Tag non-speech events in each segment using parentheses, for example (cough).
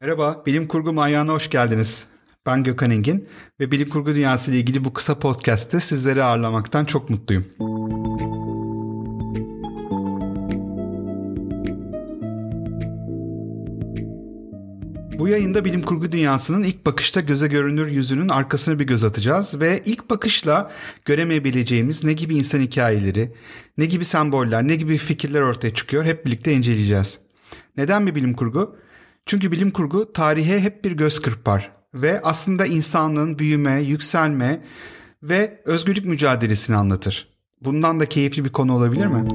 Merhaba, Bilim Kurgu Manyağı'na hoş geldiniz. Ben Gökhan Engin ve bilim kurgu dünyası ile ilgili bu kısa podcast'te sizleri ağırlamaktan çok mutluyum. Bu yayında bilim kurgu dünyasının ilk bakışta göze görünür yüzünün arkasına bir göz atacağız ve ilk bakışla göremeyebileceğimiz ne gibi insan hikayeleri, ne gibi semboller, ne gibi fikirler ortaya çıkıyor hep birlikte inceleyeceğiz. Neden bir bilim kurgu? Çünkü bilim kurgu tarihe hep bir göz kırpar ve aslında insanlığın büyüme, yükselme ve özgürlük mücadelesini anlatır. Bundan da keyifli bir konu olabilir mi?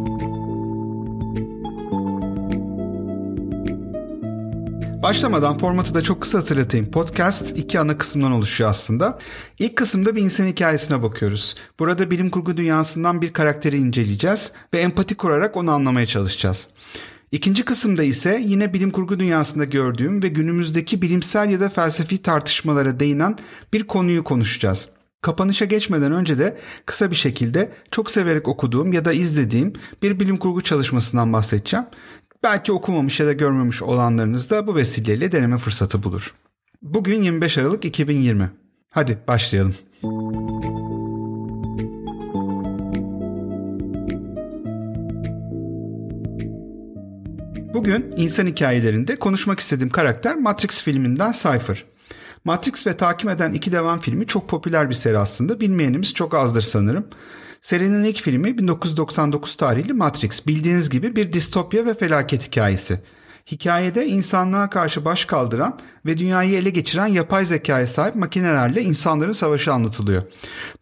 Başlamadan formatı da çok kısa hatırlatayım. Podcast iki ana kısımdan oluşuyor aslında. İlk kısımda bir insan hikayesine bakıyoruz. Burada bilim kurgu dünyasından bir karakteri inceleyeceğiz ve empati kurarak onu anlamaya çalışacağız. İkinci kısımda ise yine bilim kurgu dünyasında gördüğüm ve günümüzdeki bilimsel ya da felsefi tartışmalara değinen bir konuyu konuşacağız. Kapanışa geçmeden önce de kısa bir şekilde çok severek okuduğum ya da izlediğim bir bilim kurgu çalışmasından bahsedeceğim. Belki okumamış ya da görmemiş olanlarınız da bu vesileyle deneme fırsatı bulur. Bugün 25 Aralık 2020. Hadi başlayalım. Bugün insan hikayelerinde konuşmak istediğim karakter Matrix filminden Cypher. Matrix ve takip eden iki devam filmi çok popüler bir seri aslında. Bilmeyenimiz çok azdır sanırım. Serinin ilk filmi 1999 tarihli Matrix. Bildiğiniz gibi bir distopya ve felaket hikayesi. Hikayede insanlığa karşı baş kaldıran ve dünyayı ele geçiren yapay zekaya sahip makinelerle insanların savaşı anlatılıyor.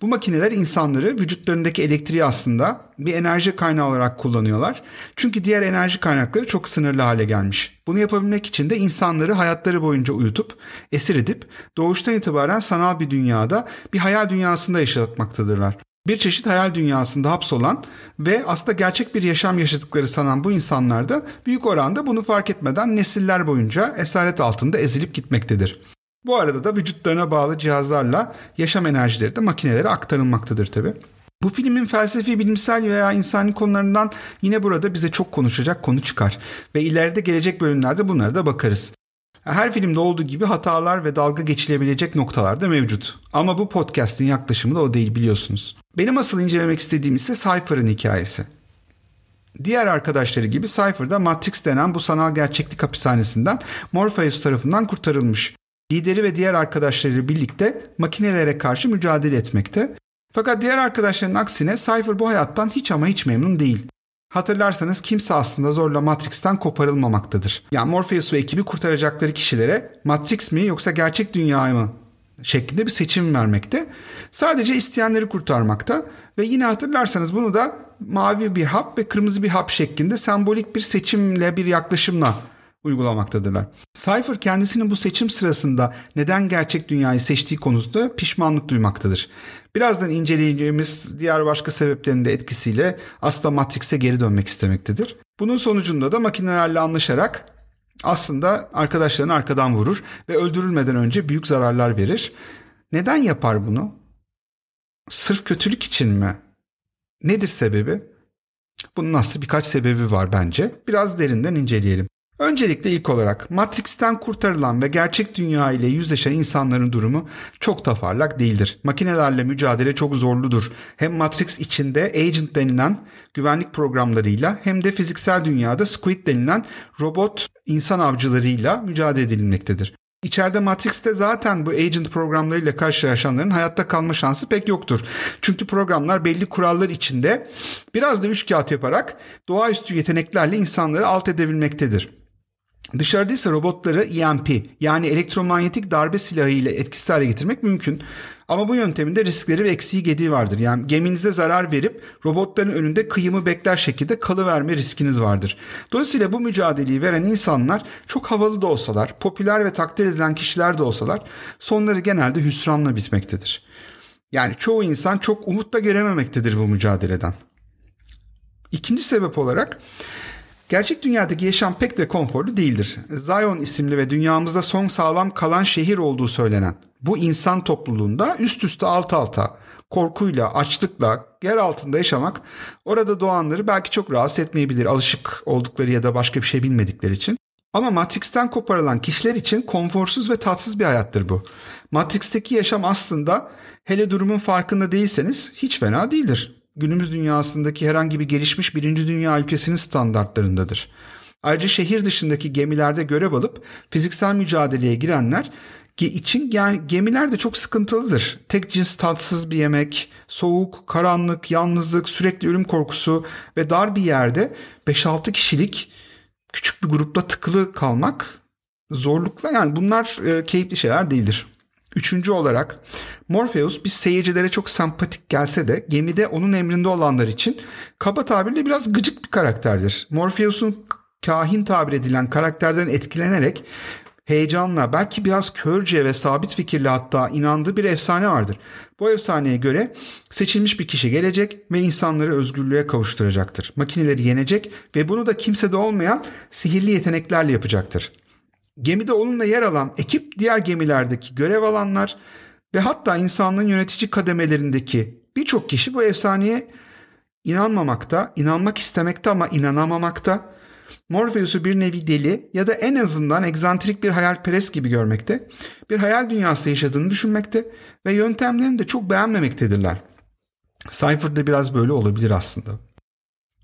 Bu makineler insanları vücutlarındaki elektriği aslında bir enerji kaynağı olarak kullanıyorlar. Çünkü diğer enerji kaynakları çok sınırlı hale gelmiş. Bunu yapabilmek için de insanları hayatları boyunca uyutup, esir edip doğuştan itibaren sanal bir dünyada bir hayal dünyasında yaşatmaktadırlar. Bir çeşit hayal dünyasında hapsolan ve aslında gerçek bir yaşam yaşadıkları sanan bu insanlar da büyük oranda bunu fark etmeden nesiller boyunca esaret altında ezilip gitmektedir. Bu arada da vücutlarına bağlı cihazlarla yaşam enerjileri de makinelere aktarılmaktadır tabi. Bu filmin felsefi, bilimsel veya insani konularından yine burada bize çok konuşacak konu çıkar ve ileride gelecek bölümlerde bunlara da bakarız. Her filmde olduğu gibi hatalar ve dalga geçilebilecek noktalar da mevcut. Ama bu podcast'in yaklaşımı da o değil biliyorsunuz. Benim asıl incelemek istediğim ise Cypher'ın hikayesi. Diğer arkadaşları gibi Cypher da Matrix denen bu sanal gerçeklik hapishanesinden Morpheus tarafından kurtarılmış. Lideri ve diğer arkadaşlarıyla birlikte makinelere karşı mücadele etmekte. Fakat diğer arkadaşların aksine Cypher bu hayattan hiç ama hiç memnun değil. Hatırlarsanız kimse aslında zorla Matrix'ten koparılmamaktadır. Yani Morpheus ve ekibi kurtaracakları kişilere Matrix mi yoksa gerçek dünya mı şeklinde bir seçim vermekte. Sadece isteyenleri kurtarmakta ve yine hatırlarsanız bunu da mavi bir hap ve kırmızı bir hap şeklinde sembolik bir seçimle bir yaklaşımla uygulamaktadırlar. Cypher kendisinin bu seçim sırasında neden gerçek dünyayı seçtiği konusunda pişmanlık duymaktadır. Birazdan inceleyeceğimiz diğer başka sebeplerin de etkisiyle aslında Matrix'e geri dönmek istemektedir. Bunun sonucunda da makinelerle anlaşarak aslında arkadaşlarını arkadan vurur ve öldürülmeden önce büyük zararlar verir. Neden yapar bunu? Sırf kötülük için mi? Nedir sebebi? Bunun aslında birkaç sebebi var bence. Biraz derinden inceleyelim. Öncelikle ilk olarak Matrix'ten kurtarılan ve gerçek dünya ile yüzleşen insanların durumu çok da parlak değildir. Makinelerle mücadele çok zorludur. Hem Matrix içinde Agent denilen güvenlik programlarıyla hem de fiziksel dünyada Squid denilen robot insan avcılarıyla mücadele edilmektedir. İçeride Matrix'te zaten bu agent programlarıyla karşılaşanların hayatta kalma şansı pek yoktur. Çünkü programlar belli kurallar içinde biraz da üç kağıt yaparak doğaüstü yeteneklerle insanları alt edebilmektedir. Dışarıda ise robotları EMP yani elektromanyetik darbe silahı ile etkisiz hale getirmek mümkün. Ama bu yöntemin de riskleri ve eksiği gediği vardır. Yani geminize zarar verip robotların önünde kıyımı bekler şekilde kalıverme riskiniz vardır. Dolayısıyla bu mücadeleyi veren insanlar çok havalı da olsalar, popüler ve takdir edilen kişiler de olsalar sonları genelde hüsranla bitmektedir. Yani çoğu insan çok umut da görememektedir bu mücadeleden. İkinci sebep olarak Gerçek dünyadaki yaşam pek de konforlu değildir. Zion isimli ve dünyamızda son sağlam kalan şehir olduğu söylenen bu insan topluluğunda üst üste alt alta korkuyla, açlıkla, yer altında yaşamak orada doğanları belki çok rahatsız etmeyebilir alışık oldukları ya da başka bir şey bilmedikleri için. Ama Matrix'ten koparılan kişiler için konforsuz ve tatsız bir hayattır bu. Matrix'teki yaşam aslında hele durumun farkında değilseniz hiç fena değildir. Günümüz dünyasındaki herhangi bir gelişmiş birinci dünya ülkesinin standartlarındadır. Ayrıca şehir dışındaki gemilerde görev alıp fiziksel mücadeleye girenler için yani gemiler de çok sıkıntılıdır. Tek cins tatsız bir yemek, soğuk, karanlık, yalnızlık, sürekli ölüm korkusu ve dar bir yerde 5-6 kişilik küçük bir grupla tıkılı kalmak zorlukla yani bunlar e, keyifli şeyler değildir. Üçüncü olarak Morpheus biz seyircilere çok sempatik gelse de gemide onun emrinde olanlar için kaba tabirle biraz gıcık bir karakterdir. Morpheus'un kahin tabir edilen karakterden etkilenerek heyecanla belki biraz körce ve sabit fikirli hatta inandığı bir efsane vardır. Bu efsaneye göre seçilmiş bir kişi gelecek ve insanları özgürlüğe kavuşturacaktır. Makineleri yenecek ve bunu da kimsede olmayan sihirli yeteneklerle yapacaktır. Gemide onunla yer alan ekip diğer gemilerdeki görev alanlar ve hatta insanlığın yönetici kademelerindeki birçok kişi bu efsaneye inanmamakta, inanmak istemekte ama inanamamakta Morpheus'u bir nevi deli ya da en azından egzantrik bir hayalperest gibi görmekte, bir hayal dünyasında yaşadığını düşünmekte ve yöntemlerini de çok beğenmemektedirler. Cypher de biraz böyle olabilir aslında.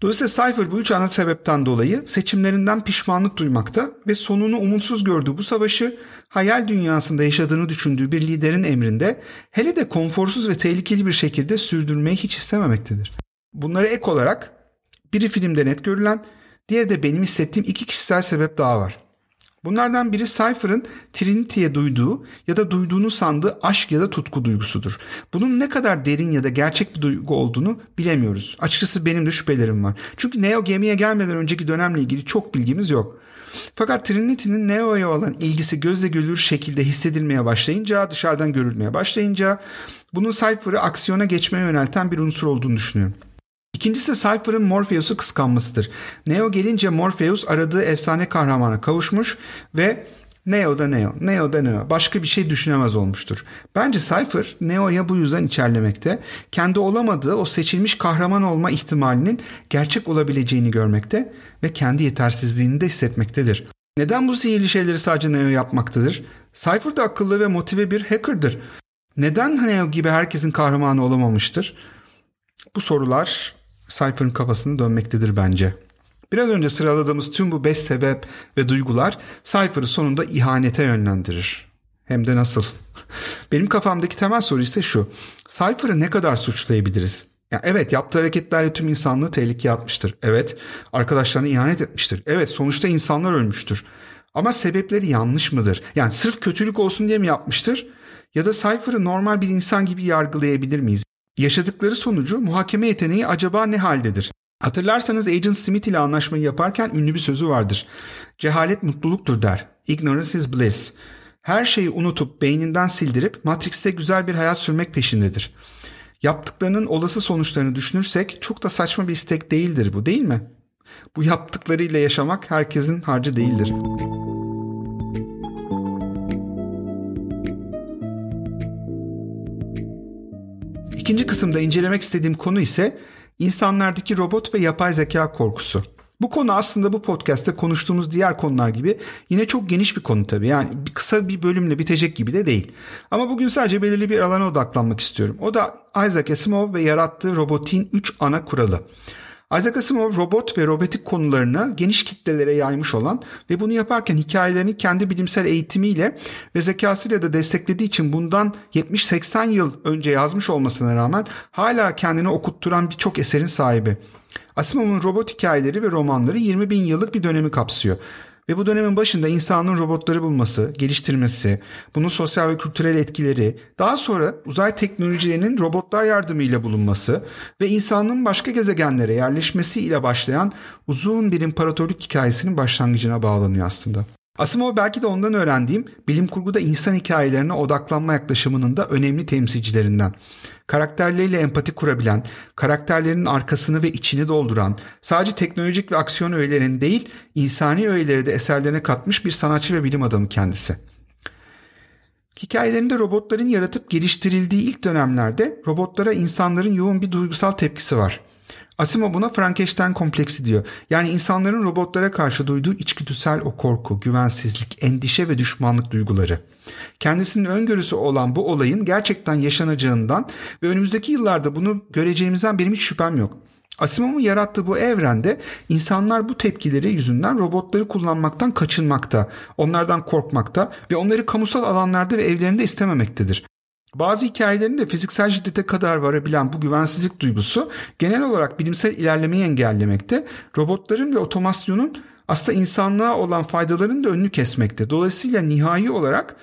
Dolayısıyla Cypher bu üç ana sebepten dolayı seçimlerinden pişmanlık duymakta ve sonunu umutsuz gördüğü bu savaşı hayal dünyasında yaşadığını düşündüğü bir liderin emrinde hele de konforsuz ve tehlikeli bir şekilde sürdürmeyi hiç istememektedir. Bunlara ek olarak biri filmde net görülen, Diğeri de benim hissettiğim iki kişisel sebep daha var. Bunlardan biri Cypher'ın Trinity'ye duyduğu ya da duyduğunu sandığı aşk ya da tutku duygusudur. Bunun ne kadar derin ya da gerçek bir duygu olduğunu bilemiyoruz. Açıkçası benim de şüphelerim var. Çünkü Neo gemiye gelmeden önceki dönemle ilgili çok bilgimiz yok. Fakat Trinity'nin Neo'ya olan ilgisi gözle görülür şekilde hissedilmeye başlayınca, dışarıdan görülmeye başlayınca bunun Cypher'ı aksiyona geçmeye yönelten bir unsur olduğunu düşünüyorum. İkincisi Cypher'ın Morpheus'u kıskanmasıdır. Neo gelince Morpheus aradığı efsane kahramana kavuşmuş ve Neo da Neo, Neo da Neo başka bir şey düşünemez olmuştur. Bence Cypher Neo'ya bu yüzden içerlemekte, kendi olamadığı o seçilmiş kahraman olma ihtimalinin gerçek olabileceğini görmekte ve kendi yetersizliğini de hissetmektedir. Neden bu sihirli şeyleri sadece Neo yapmaktadır? Cypher da akıllı ve motive bir hacker'dır. Neden Neo gibi herkesin kahramanı olamamıştır? Bu sorular Cypher'ın kafasını dönmektedir bence. Biraz önce sıraladığımız tüm bu beş sebep ve duygular Cypher'ı sonunda ihanete yönlendirir. Hem de nasıl? (laughs) Benim kafamdaki temel soru ise şu. Cypher'ı ne kadar suçlayabiliriz? Ya evet yaptığı hareketlerle tüm insanlığı tehlikeye atmıştır. Evet arkadaşlarına ihanet etmiştir. Evet sonuçta insanlar ölmüştür. Ama sebepleri yanlış mıdır? Yani sırf kötülük olsun diye mi yapmıştır? Ya da Cypher'ı normal bir insan gibi yargılayabilir miyiz? Yaşadıkları sonucu muhakeme yeteneği acaba ne haldedir? Hatırlarsanız Agent Smith ile anlaşmayı yaparken ünlü bir sözü vardır. Cehalet mutluluktur der. Ignorance is bliss. Her şeyi unutup beyninden sildirip Matrix'te güzel bir hayat sürmek peşindedir. Yaptıklarının olası sonuçlarını düşünürsek çok da saçma bir istek değildir bu değil mi? Bu yaptıklarıyla yaşamak herkesin harcı değildir. İkinci kısımda incelemek istediğim konu ise insanlardaki robot ve yapay zeka korkusu. Bu konu aslında bu podcast'te konuştuğumuz diğer konular gibi yine çok geniş bir konu tabii. Yani kısa bir bölümle bitecek gibi de değil. Ama bugün sadece belirli bir alana odaklanmak istiyorum. O da Isaac Asimov ve yarattığı robotin 3 ana kuralı. Isaac Asimov robot ve robotik konularını geniş kitlelere yaymış olan ve bunu yaparken hikayelerini kendi bilimsel eğitimiyle ve zekasıyla da desteklediği için bundan 70-80 yıl önce yazmış olmasına rağmen hala kendini okutturan birçok eserin sahibi. Asimov'un robot hikayeleri ve romanları 20 bin yıllık bir dönemi kapsıyor. Ve bu dönemin başında insanın robotları bulması, geliştirmesi, bunun sosyal ve kültürel etkileri, daha sonra uzay teknolojilerinin robotlar yardımıyla bulunması ve insanlığın başka gezegenlere yerleşmesi ile başlayan uzun bir imparatorluk hikayesinin başlangıcına bağlanıyor aslında. Asimov belki de ondan öğrendiğim bilim kurguda insan hikayelerine odaklanma yaklaşımının da önemli temsilcilerinden. Karakterleriyle empati kurabilen, karakterlerinin arkasını ve içini dolduran, sadece teknolojik ve aksiyon öğelerini değil, insani öğeleri de eserlerine katmış bir sanatçı ve bilim adamı kendisi. Hikayelerinde robotların yaratıp geliştirildiği ilk dönemlerde robotlara insanların yoğun bir duygusal tepkisi var. Asimov buna Frankenstein kompleksi diyor. Yani insanların robotlara karşı duyduğu içgüdüsel o korku, güvensizlik, endişe ve düşmanlık duyguları. Kendisinin öngörüsü olan bu olayın gerçekten yaşanacağından ve önümüzdeki yıllarda bunu göreceğimizden benim hiç şüphem yok. Asimov'un yarattığı bu evrende insanlar bu tepkileri yüzünden robotları kullanmaktan kaçınmakta, onlardan korkmakta ve onları kamusal alanlarda ve evlerinde istememektedir. Bazı hikayelerinde fiziksel şiddete kadar varabilen bu güvensizlik duygusu genel olarak bilimsel ilerlemeyi engellemekte, robotların ve otomasyonun aslında insanlığa olan faydalarının da önünü kesmekte. Dolayısıyla nihai olarak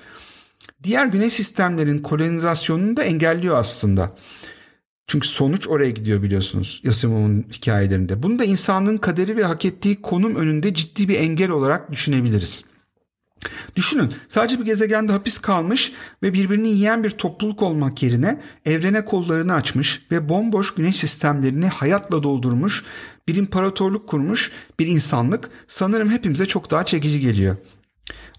diğer güneş sistemlerin kolonizasyonunu da engelliyor aslında. Çünkü sonuç oraya gidiyor biliyorsunuz Yasimov'un hikayelerinde. Bunu da insanlığın kaderi ve hak ettiği konum önünde ciddi bir engel olarak düşünebiliriz. Düşünün sadece bir gezegende hapis kalmış ve birbirini yiyen bir topluluk olmak yerine evrene kollarını açmış ve bomboş güneş sistemlerini hayatla doldurmuş bir imparatorluk kurmuş bir insanlık sanırım hepimize çok daha çekici geliyor.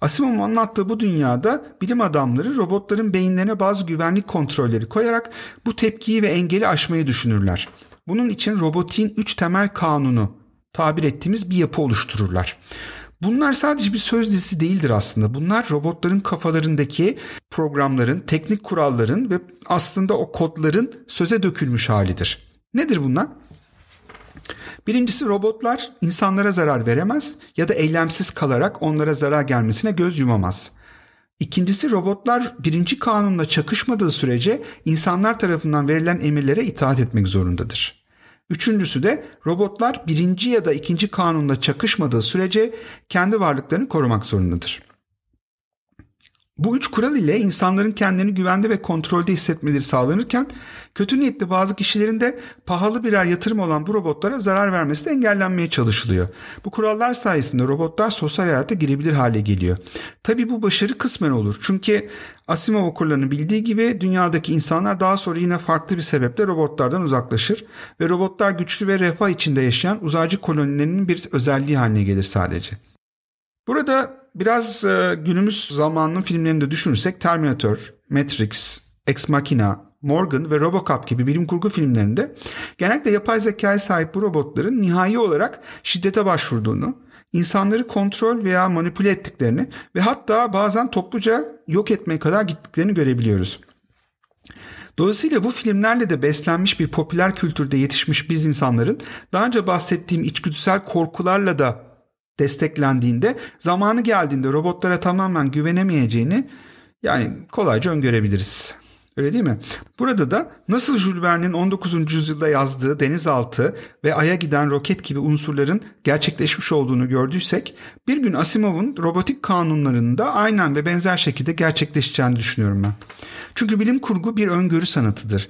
Asimov'un anlattığı bu dünyada bilim adamları robotların beyinlerine bazı güvenlik kontrolleri koyarak bu tepkiyi ve engeli aşmayı düşünürler. Bunun için robotiğin üç temel kanunu tabir ettiğimiz bir yapı oluştururlar. Bunlar sadece bir söz dizisi değildir aslında. Bunlar robotların kafalarındaki programların, teknik kuralların ve aslında o kodların söze dökülmüş halidir. Nedir bunlar? Birincisi robotlar insanlara zarar veremez ya da eylemsiz kalarak onlara zarar gelmesine göz yumamaz. İkincisi robotlar birinci kanunla çakışmadığı sürece insanlar tarafından verilen emirlere itaat etmek zorundadır. Üçüncüsü de robotlar birinci ya da ikinci kanunla çakışmadığı sürece kendi varlıklarını korumak zorundadır. Bu üç kural ile insanların kendini güvende ve kontrolde hissetmeleri sağlanırken kötü niyetli bazı kişilerin de pahalı birer yatırım olan bu robotlara zarar vermesi de engellenmeye çalışılıyor. Bu kurallar sayesinde robotlar sosyal hayata girebilir hale geliyor. Tabi bu başarı kısmen olur. Çünkü Asimov okurlarının bildiği gibi dünyadaki insanlar daha sonra yine farklı bir sebeple robotlardan uzaklaşır ve robotlar güçlü ve refah içinde yaşayan uzaycı kolonilerinin bir özelliği haline gelir sadece. Burada biraz e, günümüz zamanının filmlerinde düşünürsek Terminator, Matrix, Ex Machina, Morgan ve Robocop gibi bilim kurgu filmlerinde genellikle yapay zekaya sahip bu robotların nihai olarak şiddete başvurduğunu, insanları kontrol veya manipüle ettiklerini ve hatta bazen topluca yok etmeye kadar gittiklerini görebiliyoruz. Dolayısıyla bu filmlerle de beslenmiş bir popüler kültürde yetişmiş biz insanların daha önce bahsettiğim içgüdüsel korkularla da desteklendiğinde zamanı geldiğinde robotlara tamamen güvenemeyeceğini yani kolayca öngörebiliriz. Öyle değil mi? Burada da nasıl Jules Verne'in 19. yüzyılda yazdığı denizaltı ve aya giden roket gibi unsurların gerçekleşmiş olduğunu gördüysek bir gün Asimov'un robotik kanunlarında aynen ve benzer şekilde gerçekleşeceğini düşünüyorum ben. Çünkü bilim kurgu bir öngörü sanatıdır.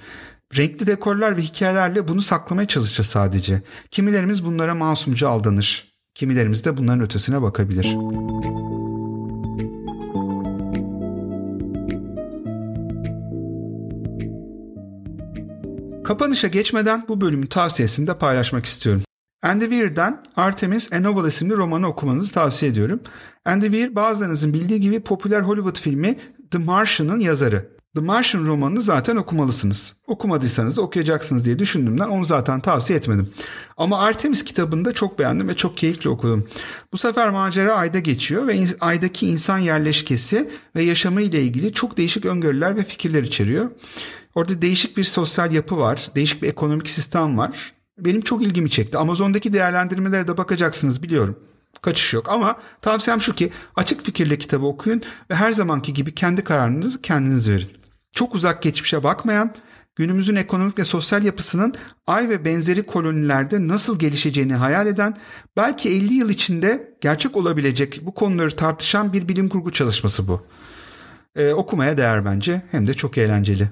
Renkli dekorlar ve hikayelerle bunu saklamaya çalışır sadece. Kimilerimiz bunlara masumca aldanır. Kimilerimiz de bunların ötesine bakabilir. Kapanışa geçmeden bu bölümün tavsiyesini de paylaşmak istiyorum. Andy Weir'den Artemis A Novel isimli romanı okumanızı tavsiye ediyorum. Andy Weir bazılarınızın bildiği gibi popüler Hollywood filmi The Martian'ın yazarı. The Martian romanını zaten okumalısınız. Okumadıysanız da okuyacaksınız diye düşündüğümden onu zaten tavsiye etmedim. Ama Artemis kitabını da çok beğendim ve çok keyifli okudum. Bu sefer macera ayda geçiyor ve aydaki insan yerleşkesi ve yaşamı ile ilgili çok değişik öngörüler ve fikirler içeriyor. Orada değişik bir sosyal yapı var, değişik bir ekonomik sistem var. Benim çok ilgimi çekti. Amazon'daki değerlendirmelere de bakacaksınız biliyorum. Kaçış yok ama tavsiyem şu ki açık fikirle kitabı okuyun ve her zamanki gibi kendi kararınızı kendiniz verin çok uzak geçmişe bakmayan, günümüzün ekonomik ve sosyal yapısının ay ve benzeri kolonilerde nasıl gelişeceğini hayal eden, belki 50 yıl içinde gerçek olabilecek bu konuları tartışan bir bilim kurgu çalışması bu. Ee, okumaya değer bence hem de çok eğlenceli.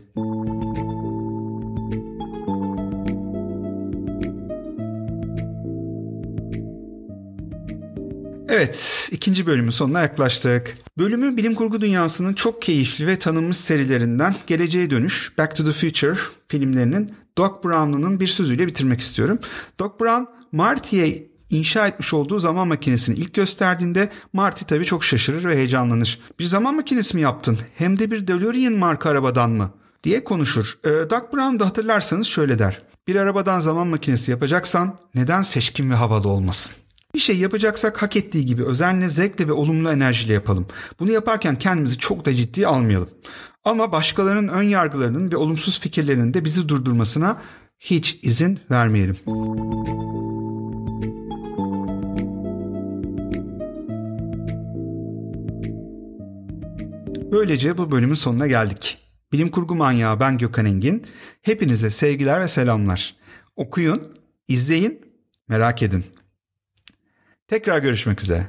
Evet, ikinci bölümün sonuna yaklaştık. Bölümü bilim kurgu dünyasının çok keyifli ve tanınmış serilerinden Geleceğe Dönüş, Back to the Future filmlerinin Doc Brown'un bir sözüyle bitirmek istiyorum. Doc Brown, Marty'ye inşa etmiş olduğu zaman makinesini ilk gösterdiğinde Marty tabii çok şaşırır ve heyecanlanır. Bir zaman makinesi mi yaptın? Hem de bir DeLorean marka arabadan mı? diye konuşur. Ee, Doc Brown da hatırlarsanız şöyle der. Bir arabadan zaman makinesi yapacaksan neden seçkin ve havalı olmasın? Bir şey yapacaksak hak ettiği gibi özenle, zevkle ve olumlu enerjiyle yapalım. Bunu yaparken kendimizi çok da ciddiye almayalım. Ama başkalarının ön yargılarının ve olumsuz fikirlerinin de bizi durdurmasına hiç izin vermeyelim. Böylece bu bölümün sonuna geldik. Bilim kurgu manyağı ben Gökhan Engin. Hepinize sevgiler ve selamlar. Okuyun, izleyin, merak edin. Tekrar görüşmek üzere.